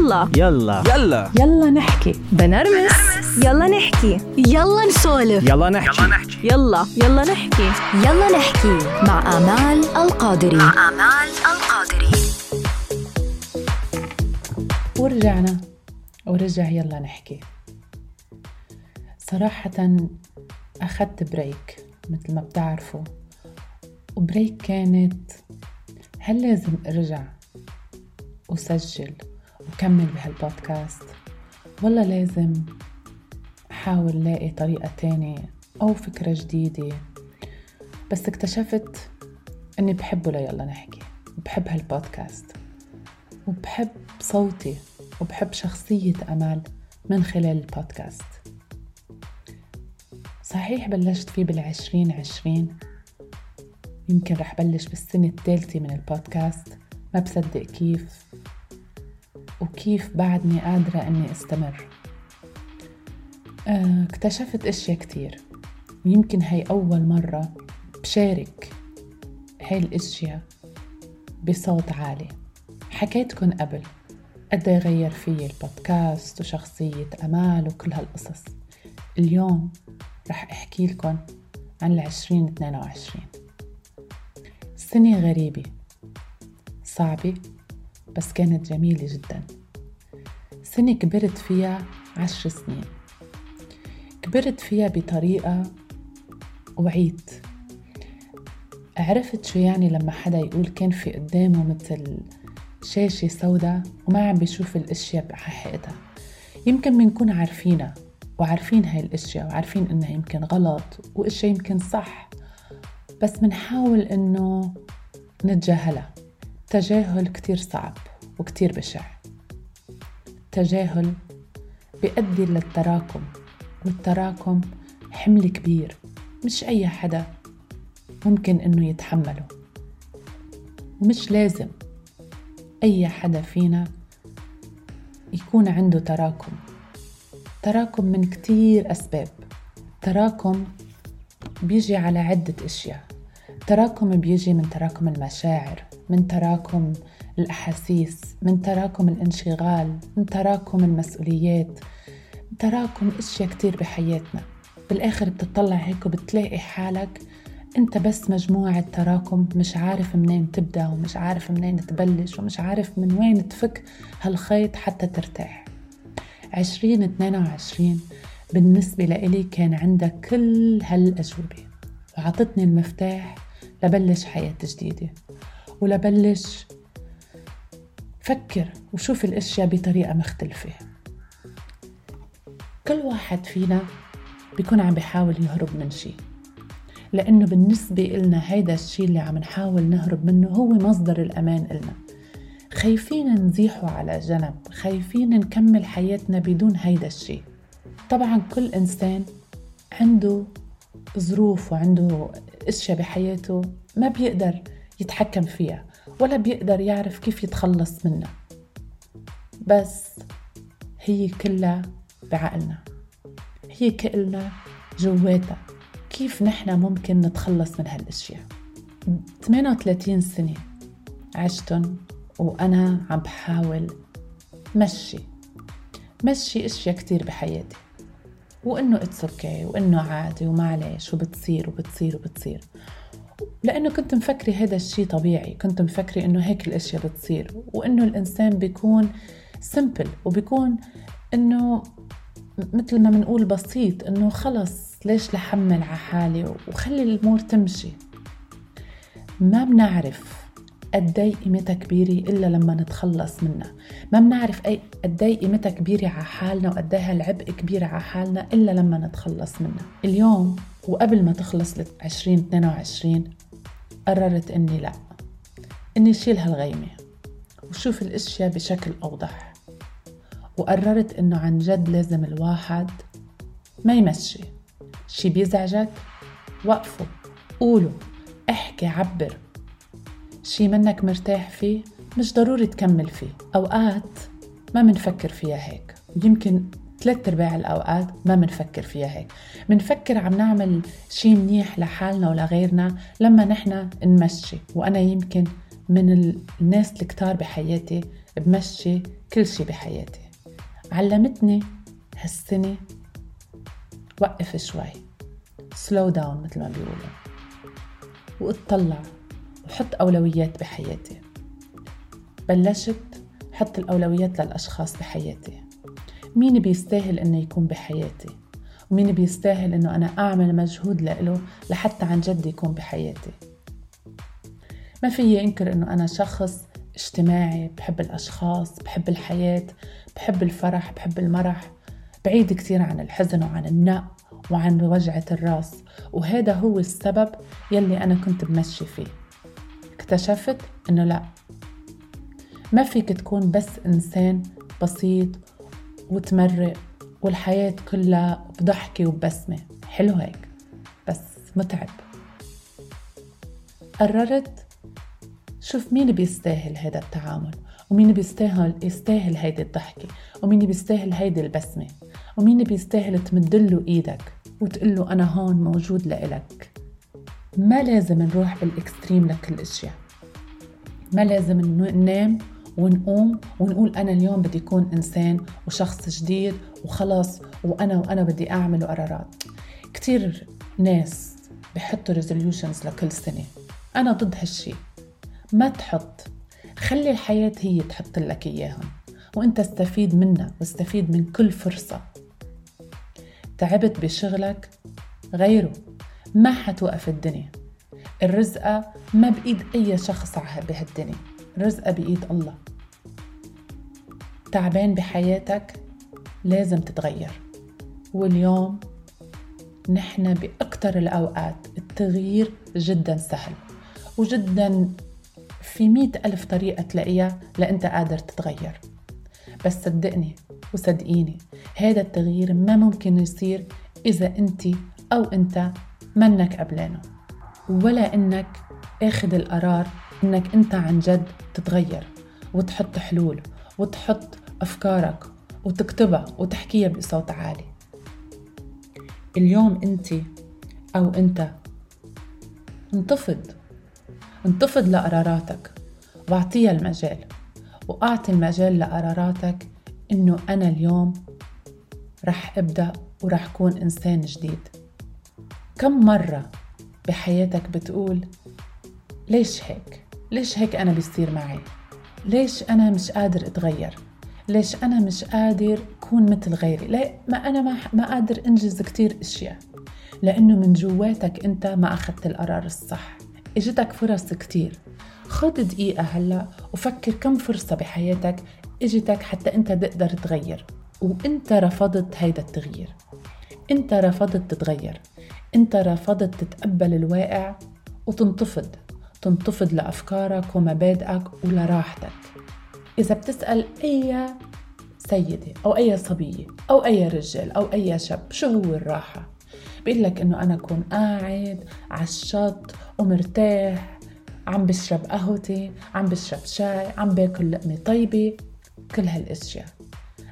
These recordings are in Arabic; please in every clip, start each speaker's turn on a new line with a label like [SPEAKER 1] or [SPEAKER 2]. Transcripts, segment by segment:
[SPEAKER 1] يلا.
[SPEAKER 2] يلا.
[SPEAKER 3] يلا.
[SPEAKER 4] يلا نحكي.
[SPEAKER 1] بنرمس. يلا نحكي.
[SPEAKER 5] يلا نسولف.
[SPEAKER 2] يلا نحكي.
[SPEAKER 1] يلا يلا. نحكي.
[SPEAKER 5] يلا نحكي. مع آمال القادري.
[SPEAKER 6] آمال القادري.
[SPEAKER 4] ورجعنا. ورجع يلا نحكي. صراحة أخذت بريك مثل ما بتعرفوا. وبريك كانت هل لازم أرجع وسجل وكمل بهالبودكاست. ولا لازم أحاول لاقي طريقة تانية أو فكرة جديدة. بس اكتشفت أني بحبه ليلا نحكي. بحب هالبودكاست. وبحب صوتي. وبحب شخصية أمال من خلال البودكاست. صحيح بلشت فيه بالعشرين عشرين. يمكن رح بلش بالسنة الثالثة من البودكاست. ما بصدق كيف وكيف بعدني قادرة أني أستمر. آه، اكتشفت أشياء كتير. ويمكن هاي أول مرة بشارك هاي الأشياء بصوت عالي. حكيتكن قبل قد إيه غير فيي البودكاست وشخصية أمال وكل هالقصص. اليوم رح أحكي لكم عن العشرين اتنين وعشرين. سنة غريبة صعبة بس كانت جميلة جدا. سنة كبرت فيها عشر سنين. كبرت فيها بطريقة وعيت. عرفت شو يعني لما حدا يقول كان في قدامه مثل شاشة سوداء وما عم بيشوف الأشياء بحقيقتها يمكن بنكون عارفينها وعارفين هاي الأشياء وعارفين إنها يمكن غلط واشياء يمكن صح. بس بنحاول إنه نتجاهلها. تجاهل كتير صعب وكتير بشع. تجاهل بيؤدي للتراكم والتراكم حمل كبير مش أي حدا ممكن إنه يتحمله. ومش لازم أي حدا فينا يكون عنده تراكم. تراكم من كتير أسباب. تراكم بيجي على عدة أشياء. تراكم بيجي من تراكم المشاعر. من تراكم الأحاسيس من تراكم الانشغال من تراكم المسؤوليات من تراكم أشياء كتير بحياتنا. بالآخر بتطلع هيك وبتلاقي حالك أنت بس مجموعة تراكم مش عارف منين تبدأ ومش عارف منين تبلش ومش عارف من وين تفك هالخيط حتى ترتاح. عشرين اتنين وعشرين بالنسبة لإلي كان عندك كل هالأجوبة. وعطتني المفتاح لبلش حياة جديدة. ولبلش فكر وشوف الأشياء بطريقة مختلفة. كل واحد فينا بيكون عم بيحاول يهرب من شيء لأنه بالنسبة إلنا هيدا الشيء اللي عم نحاول نهرب منه هو مصدر الأمان إلنا. خايفين نزيحه على جنب خايفين نكمل حياتنا بدون هيدا الشيء طبعا كل إنسان عنده ظروف وعنده أشياء بحياته ما بيقدر يتحكم فيها ولا بيقدر يعرف كيف يتخلص منها بس هي كلها بعقلنا هي كلنا جواتها. كيف نحن ممكن نتخلص من هالأشياء؟ 38 سنة عشتن وأنا عم بحاول مشي مشي أشياء كتير بحياتي. وإنه it's okay وإنه عادي ومعلش وبتصير وبتصير وبتصير. لأنه كنت مفكرة هذا الشيء طبيعي كنت مفكرة إنه هيك الأشياء بتصير وإنه الإنسان بيكون simple وبيكون إنه مثل ما بنقول بسيط إنه خلص ليش لحمل على حالي وخلي الأمور تمشي. ما بنعرف. قدي قيمتها كبيرة إلا لما نتخلص منها. ما بنعرف أي قدي قيمتها كبيرة على حالنا وقدي هالعبء كبير على حالنا إلا لما نتخلص منها. اليوم وقبل ما تخلص ل 2022 قررت إني لا. إني شيل هالغيمة وشوف الأشياء بشكل أوضح. وقررت إنه عن جد لازم الواحد ما يمشي. شي بيزعجك؟ وقفه قوله احكي عبر. شي منك مرتاح فيه مش ضروري تكمل فيه. أوقات ما منفكر فيها هيك. يمكن ثلاث أرباع الأوقات ما منفكر فيها هيك. منفكر عم نعمل شي منيح لحالنا ولغيرنا لما نحن نمشي. وأنا يمكن من الناس الكتار بحياتي بمشي كل شي بحياتي. علمتني هالسنة وقف شوي. سلو داون مثل ما بيقولوا. وأطلع. وحط أولويات بحياتي. بلشت حط الأولويات للأشخاص بحياتي. مين بيستاهل إنه يكون بحياتي؟ ومين بيستاهل إنه أنا أعمل مجهود لإله لحتى عن جد يكون بحياتي؟ ما فيي أنكر إنه أنا شخص اجتماعي بحب الأشخاص بحب الحياة بحب الفرح بحب المرح. بعيد كثير عن الحزن وعن النق وعن وجعة الراس. وهذا هو السبب يلي أنا كنت بمشي فيه. اكتشفت إنه لا. ما فيك تكون بس إنسان بسيط وتمرق والحياة كلها بضحكة وبسمة. حلو هيك. بس متعب. قررت شوف مين بيستاهل هذا التعامل ومين بيستاهل يستاهل هيدي الضحكة ومين بيستاهل هيدي البسمة ومين بيستاهل تمدله إيدك وتقول له أنا هون موجود لإلك. ما لازم نروح بالإكستريم لكل الاشياء ما لازم ننام ونقوم ونقول أنا اليوم بدي أكون إنسان وشخص جديد وخلص وأنا وأنا بدي أعمل قرارات. كثير ناس بحطوا ريزوليوشنز لكل سنة. أنا ضد هالشي. ما تحط. خلي الحياة هي تحط لك إياهم. وأنت استفيد منها واستفيد من كل فرصة. تعبت بشغلك غيره. ما حتوقف الدنيا. الرزقة ما بإيد أي شخص بهالدنيا. الرزقة بإيد الله. تعبان بحياتك لازم تتغير. واليوم نحن بأكثر الأوقات التغيير جدا سهل. وجدا في مئة ألف طريقة تلاقيها لأنت قادر تتغير. بس صدقني وصدقيني هذا التغيير ما ممكن يصير إذا أنت أو أنت منك قبلانه ولا إنك آخذ القرار إنك أنت عن جد تتغير وتحط حلول وتحط أفكارك وتكتبها وتحكيها بصوت عالي. اليوم أنت أو أنت انتفض انتفض لقراراتك واعطيها المجال وأعطي المجال لقراراتك إنه أنا اليوم رح أبدأ ورح كون إنسان جديد. كم مرة بحياتك بتقول ليش هيك؟ ليش هيك أنا بيصير معي؟ ليش أنا مش قادر أتغير؟ ليش أنا مش قادر كون مثل غيري؟ لا ما أنا ما, ما قادر أنجز كتير أشياء لأنه من جواتك أنت ما أخذت القرار الصح إجتك فرص كتير خد دقيقة هلا وفكر كم فرصة بحياتك إجتك حتى أنت تقدر تغير وأنت رفضت هيدا التغيير أنت رفضت تتغير انت رفضت تتقبل الواقع وتنتفض تنتفض لأفكارك ومبادئك ولراحتك. إذا بتسأل أي سيدة أو أي صبية أو أي رجال أو أي شاب شو هو الراحة؟ بيقول لك إنه أنا أكون قاعد على الشط ومرتاح عم بشرب قهوتي عم بشرب شاي عم باكل لقمة طيبة كل هالأشياء.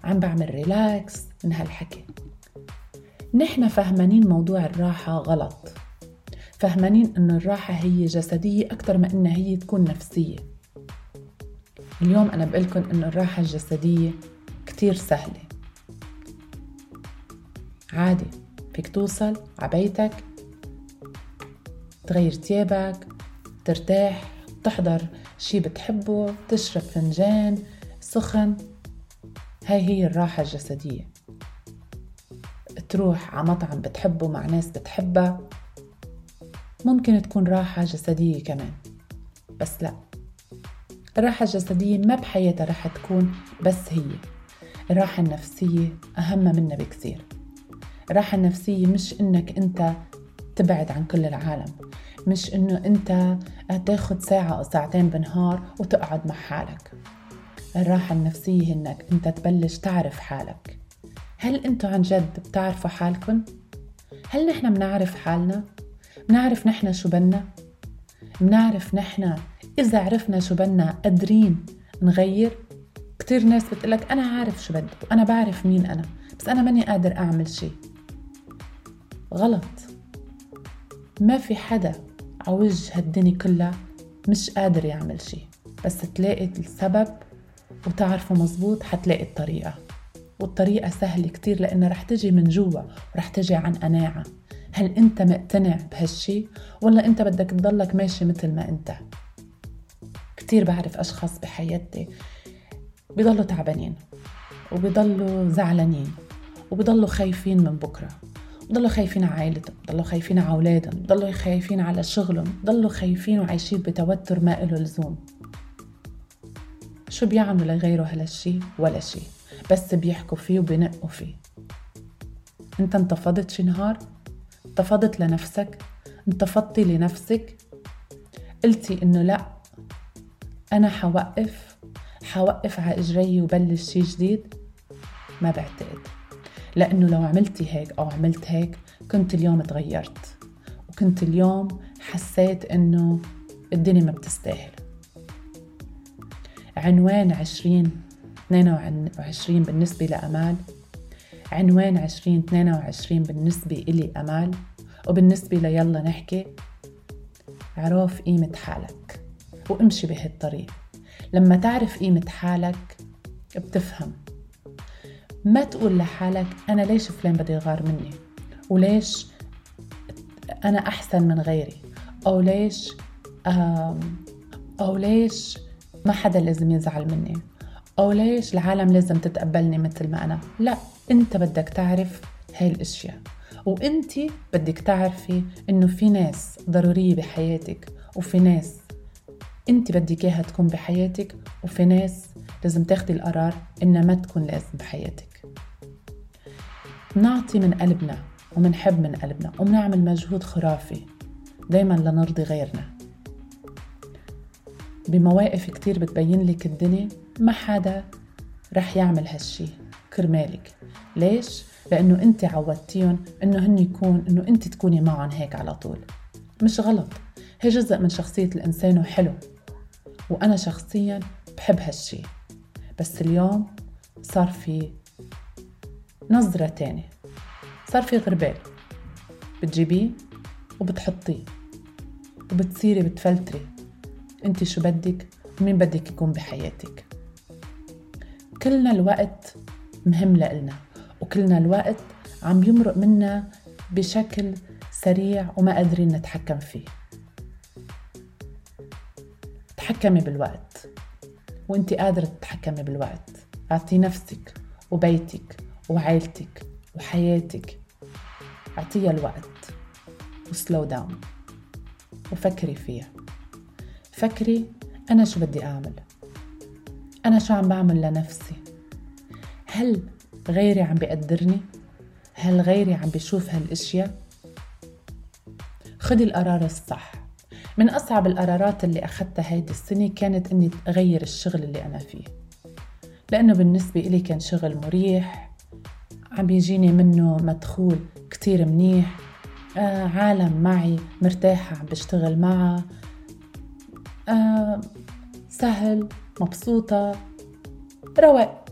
[SPEAKER 4] عم بعمل ريلاكس من هالحكي. نحن فهمانين موضوع الراحة غلط. فهمانين انه الراحة هي جسدية أكثر ما انها هي تكون نفسية. اليوم أنا بقلكن إنه الراحة الجسدية كتير سهلة. عادي فيك توصل عبيتك تغير تيابك ترتاح تحضر شي بتحبه تشرب فنجان سخن. هاي هي الراحة الجسدية. تروح على مطعم بتحبه مع ناس بتحبها ممكن تكون راحة جسدية كمان بس لا. الراحة الجسدية ما بحياتها رح تكون بس هي. الراحة النفسية أهم منها بكثير. الراحة النفسية مش إنك أنت تبعد عن كل العالم مش إنه أنت تاخد ساعة أو ساعتين بالنهار وتقعد مع حالك. الراحة النفسية إنك أنت تبلش تعرف حالك. هل أنتوا عن جد بتعرفوا حالكم؟ هل نحن بنعرف حالنا؟ بنعرف نحن شو بدنا؟ بنعرف نحن إذا عرفنا شو بدنا قادرين نغير؟ كتير ناس بتقلك أنا عارف شو بدي وأنا بعرف مين أنا بس أنا ماني قادر أعمل شي غلط ما في حدا عوجه هالدنيا كلها مش قادر يعمل شي بس تلاقي السبب وتعرفوا مزبوط حتلاقي الطريقة والطريقة سهلة كتير لأنها رح تجي من جوا ورح تجي عن قناعة. هل أنت مقتنع بهالشي؟ ولا أنت بدك تضلك ماشي مثل ما أنت. كتير بعرف أشخاص بحياتي بيضلوا تعبانين وبيضلوا زعلانين وبيضلوا خايفين من بكرة. بضلوا خايفين على عائلتهم بضلوا خايفين على أولادهم بضلوا خايفين على شغلهم بضلوا خايفين وعايشين بتوتر ما إله لزوم. شو بيعملوا لغيره هالشي؟ ولا شي. بس بيحكوا فيه وبينقوا فيه. انت انتفضت شي نهار؟ انتفضت لنفسك؟ انتفضتي لنفسك؟ قلتي إنه لأ أنا حوقف حوقف على إجري وبلش شي جديد؟ ما بعتقد. لأنه لو عملتي هيك أو عملت هيك كنت اليوم تغيرت. وكنت اليوم حسيت إنه الدنيا ما بتستاهل. عنوان عشرين 22 بالنسبة لأمال عنوان 2022 بالنسبة إلي أمال. وبالنسبة ليلا نحكي عرف قيمة حالك. وامشي بهالطريق. لما تعرف قيمة حالك بتفهم. ما تقول لحالك أنا ليش فلان بده يغار مني؟ وليش أنا أحسن من غيري؟ أو ليش أو ليش ما حدا لازم يزعل مني؟ أو ليش العالم لازم تتقبلني مثل ما أنا؟ لا أنت بدك تعرف هاي الأشياء. وأنت بدك تعرفي إنه في ناس ضرورية بحياتك وفي ناس أنت بدك إياها تكون بحياتك وفي ناس لازم تاخدي القرار إنها ما تكون لازم بحياتك. نعطي من قلبنا ومنحب من قلبنا ومنعمل مجهود خرافي دايما لنرضي غيرنا. بمواقف كتير بتبين لك الدنيا ما حدا رح يعمل هالشي كرمالك. ليش؟ لأنه أنت عودتيهم أنه هن يكون أنه أنت تكوني معهم هيك على طول. مش غلط. هي جزء من شخصية الإنسان وحلو. وأنا شخصيا بحب هالشي. بس اليوم صار في نظرة تانية. صار في غربال. بتجيبيه وبتحطيه. وبتصيري بتفلتري. أنت شو بدك؟ ومين بدك يكون بحياتك؟ كلنا الوقت مهم لإلنا وكلنا الوقت عم يمرق منا بشكل سريع وما قادرين نتحكم فيه. تحكمي بالوقت وانت قادرة تتحكمي بالوقت. اعطي نفسك وبيتك وعائلتك وحياتك اعطيها الوقت وسلو داون وفكري فيها. فكري أنا شو بدي أعمل. أنا شو عم بعمل لنفسي؟ هل غيري عم بيقدرني؟ هل غيري عم بيشوف هالإشياء؟ خدي القرار الصح. من أصعب القرارات اللي أخذتها هيدي السنة كانت إني أغير الشغل اللي أنا فيه. لأنه بالنسبة إلي كان شغل مريح عم بيجيني منه مدخول كتير منيح آه عالم معي مرتاحة عم بشتغل معها آه سهل. مبسوطة. رواق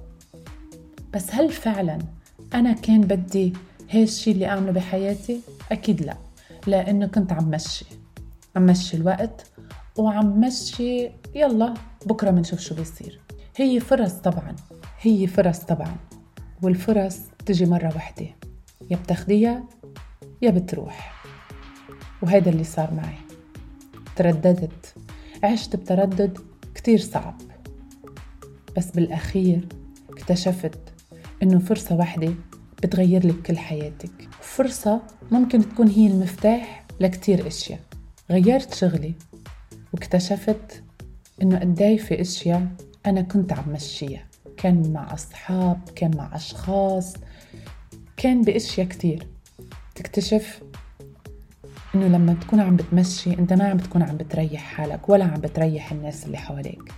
[SPEAKER 4] بس هل فعلا أنا كان بدي هي الشي اللي أعمله بحياتي؟ أكيد لا. لأنه كنت عم مشي. عم مشي الوقت وعم مشي. يلا بكرة منشوف شو بيصير. هي فرص طبعا. هي فرص طبعا. والفرص تجي مرة واحدة. يا بتاخديها يا بتروح. وهذا اللي صار معي. ترددت. عشت بتردد كتير صعب. بس بالأخير اكتشفت إنه فرصة واحدة بتغير لك كل حياتك. فرصة ممكن تكون هي المفتاح لكتير أشياء. غيرت شغلي واكتشفت إنه قداي في أشياء أنا كنت عم مشيها. كان مع أصحاب كان مع أشخاص كان بأشياء كتير. تكتشف إنه لما تكون عم بتمشي أنت ما عم بتكون عم بتريح حالك ولا عم بتريح الناس اللي حواليك.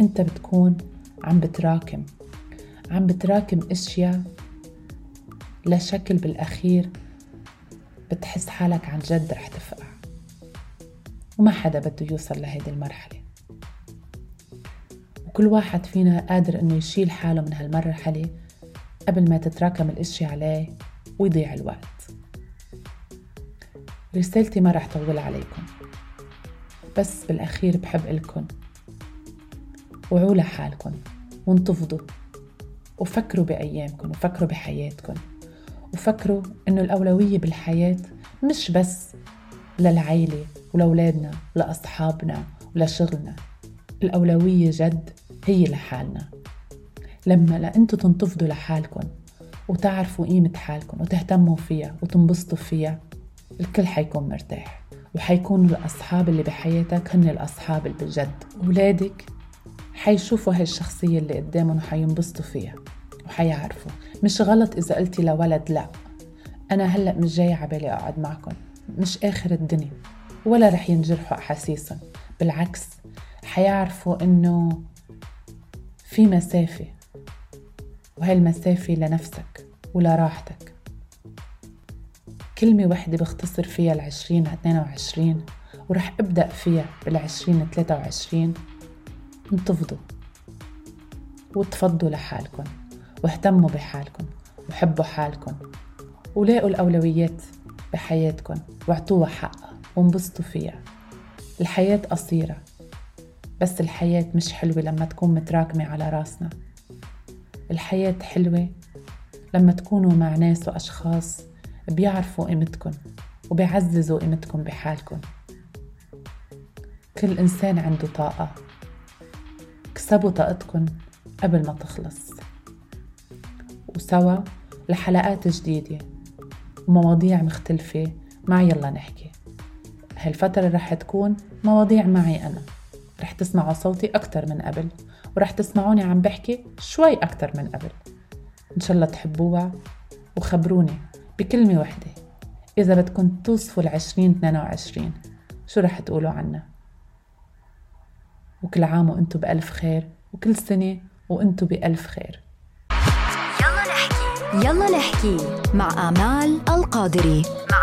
[SPEAKER 4] أنت بتكون عم بتراكم. عم بتراكم أشياء لشكل بالأخير بتحس حالك عن جد رح تفقع. وما حدا بده يوصل لهيدي المرحلة. وكل واحد فينا قادر إنه يشيل حاله من هالمرحلة قبل ما تتراكم الأشياء عليه ويضيع الوقت. رسالتي ما رح طول عليكم. بس بالأخير بحب إلكن وعوا لحالكن وانتفضوا. وفكروا بأيامكم وفكروا بحياتكم. وفكروا إنه الأولوية بالحياة مش بس للعيلة ولأولادنا ولأصحابنا ولشغلنا. الأولوية جد هي لحالنا. لما لأنتوا تنتفضوا لحالكم وتعرفوا قيمة حالكم وتهتموا فيها وتنبسطوا فيها الكل حيكون مرتاح. وحيكونوا الأصحاب اللي بحياتك هن الأصحاب اللي بالجد أولادك حيشوفوا هاي الشخصية اللي قدامهم وحينبسطوا فيها وحيعرفوا. مش غلط إذا قلتي لولد لا. أنا هلأ مش جاي عبالي أقعد معكم. مش آخر الدنيا. ولا رح ينجرحوا أحاسيسهم. بالعكس حيعرفوا إنه في مسافة. وهي المسافة لنفسك ولراحتك. كلمة وحدة بختصر فيها العشرين 22 ورح أبدأ فيها بالعشرين 23 انتفضوا. وتفضوا لحالكم. واهتموا بحالكم. وحبوا حالكم. ولاقوا الأولويات بحياتكم. واعطوها حقها وانبسطوا فيها. الحياة قصيرة. بس الحياة مش حلوة لما تكون متراكمة على راسنا. الحياة حلوة لما تكونوا مع ناس وأشخاص بيعرفوا قيمتكم وبيعززوا قيمتكم بحالكم. كل إنسان عنده طاقة. اكسبوا طاقتكم قبل ما تخلص. وسوا لحلقات جديدة ومواضيع مختلفة. مع يلا نحكي. هالفترة رح تكون مواضيع معي أنا. رح تسمعوا صوتي أكتر من قبل ورح تسمعوني عم بحكي شوي أكتر من قبل. إن شاء الله تحبوها وخبروني بكلمة وحدة. إذا بدكم توصفوا العشرين 22 شو رح تقولوا عنا وكل عام وأنتم بألف خير وكل سنة وأنتم بألف خير.
[SPEAKER 6] يلا نحكي.
[SPEAKER 5] يلا نحكي مع آمال القادري.
[SPEAKER 6] مع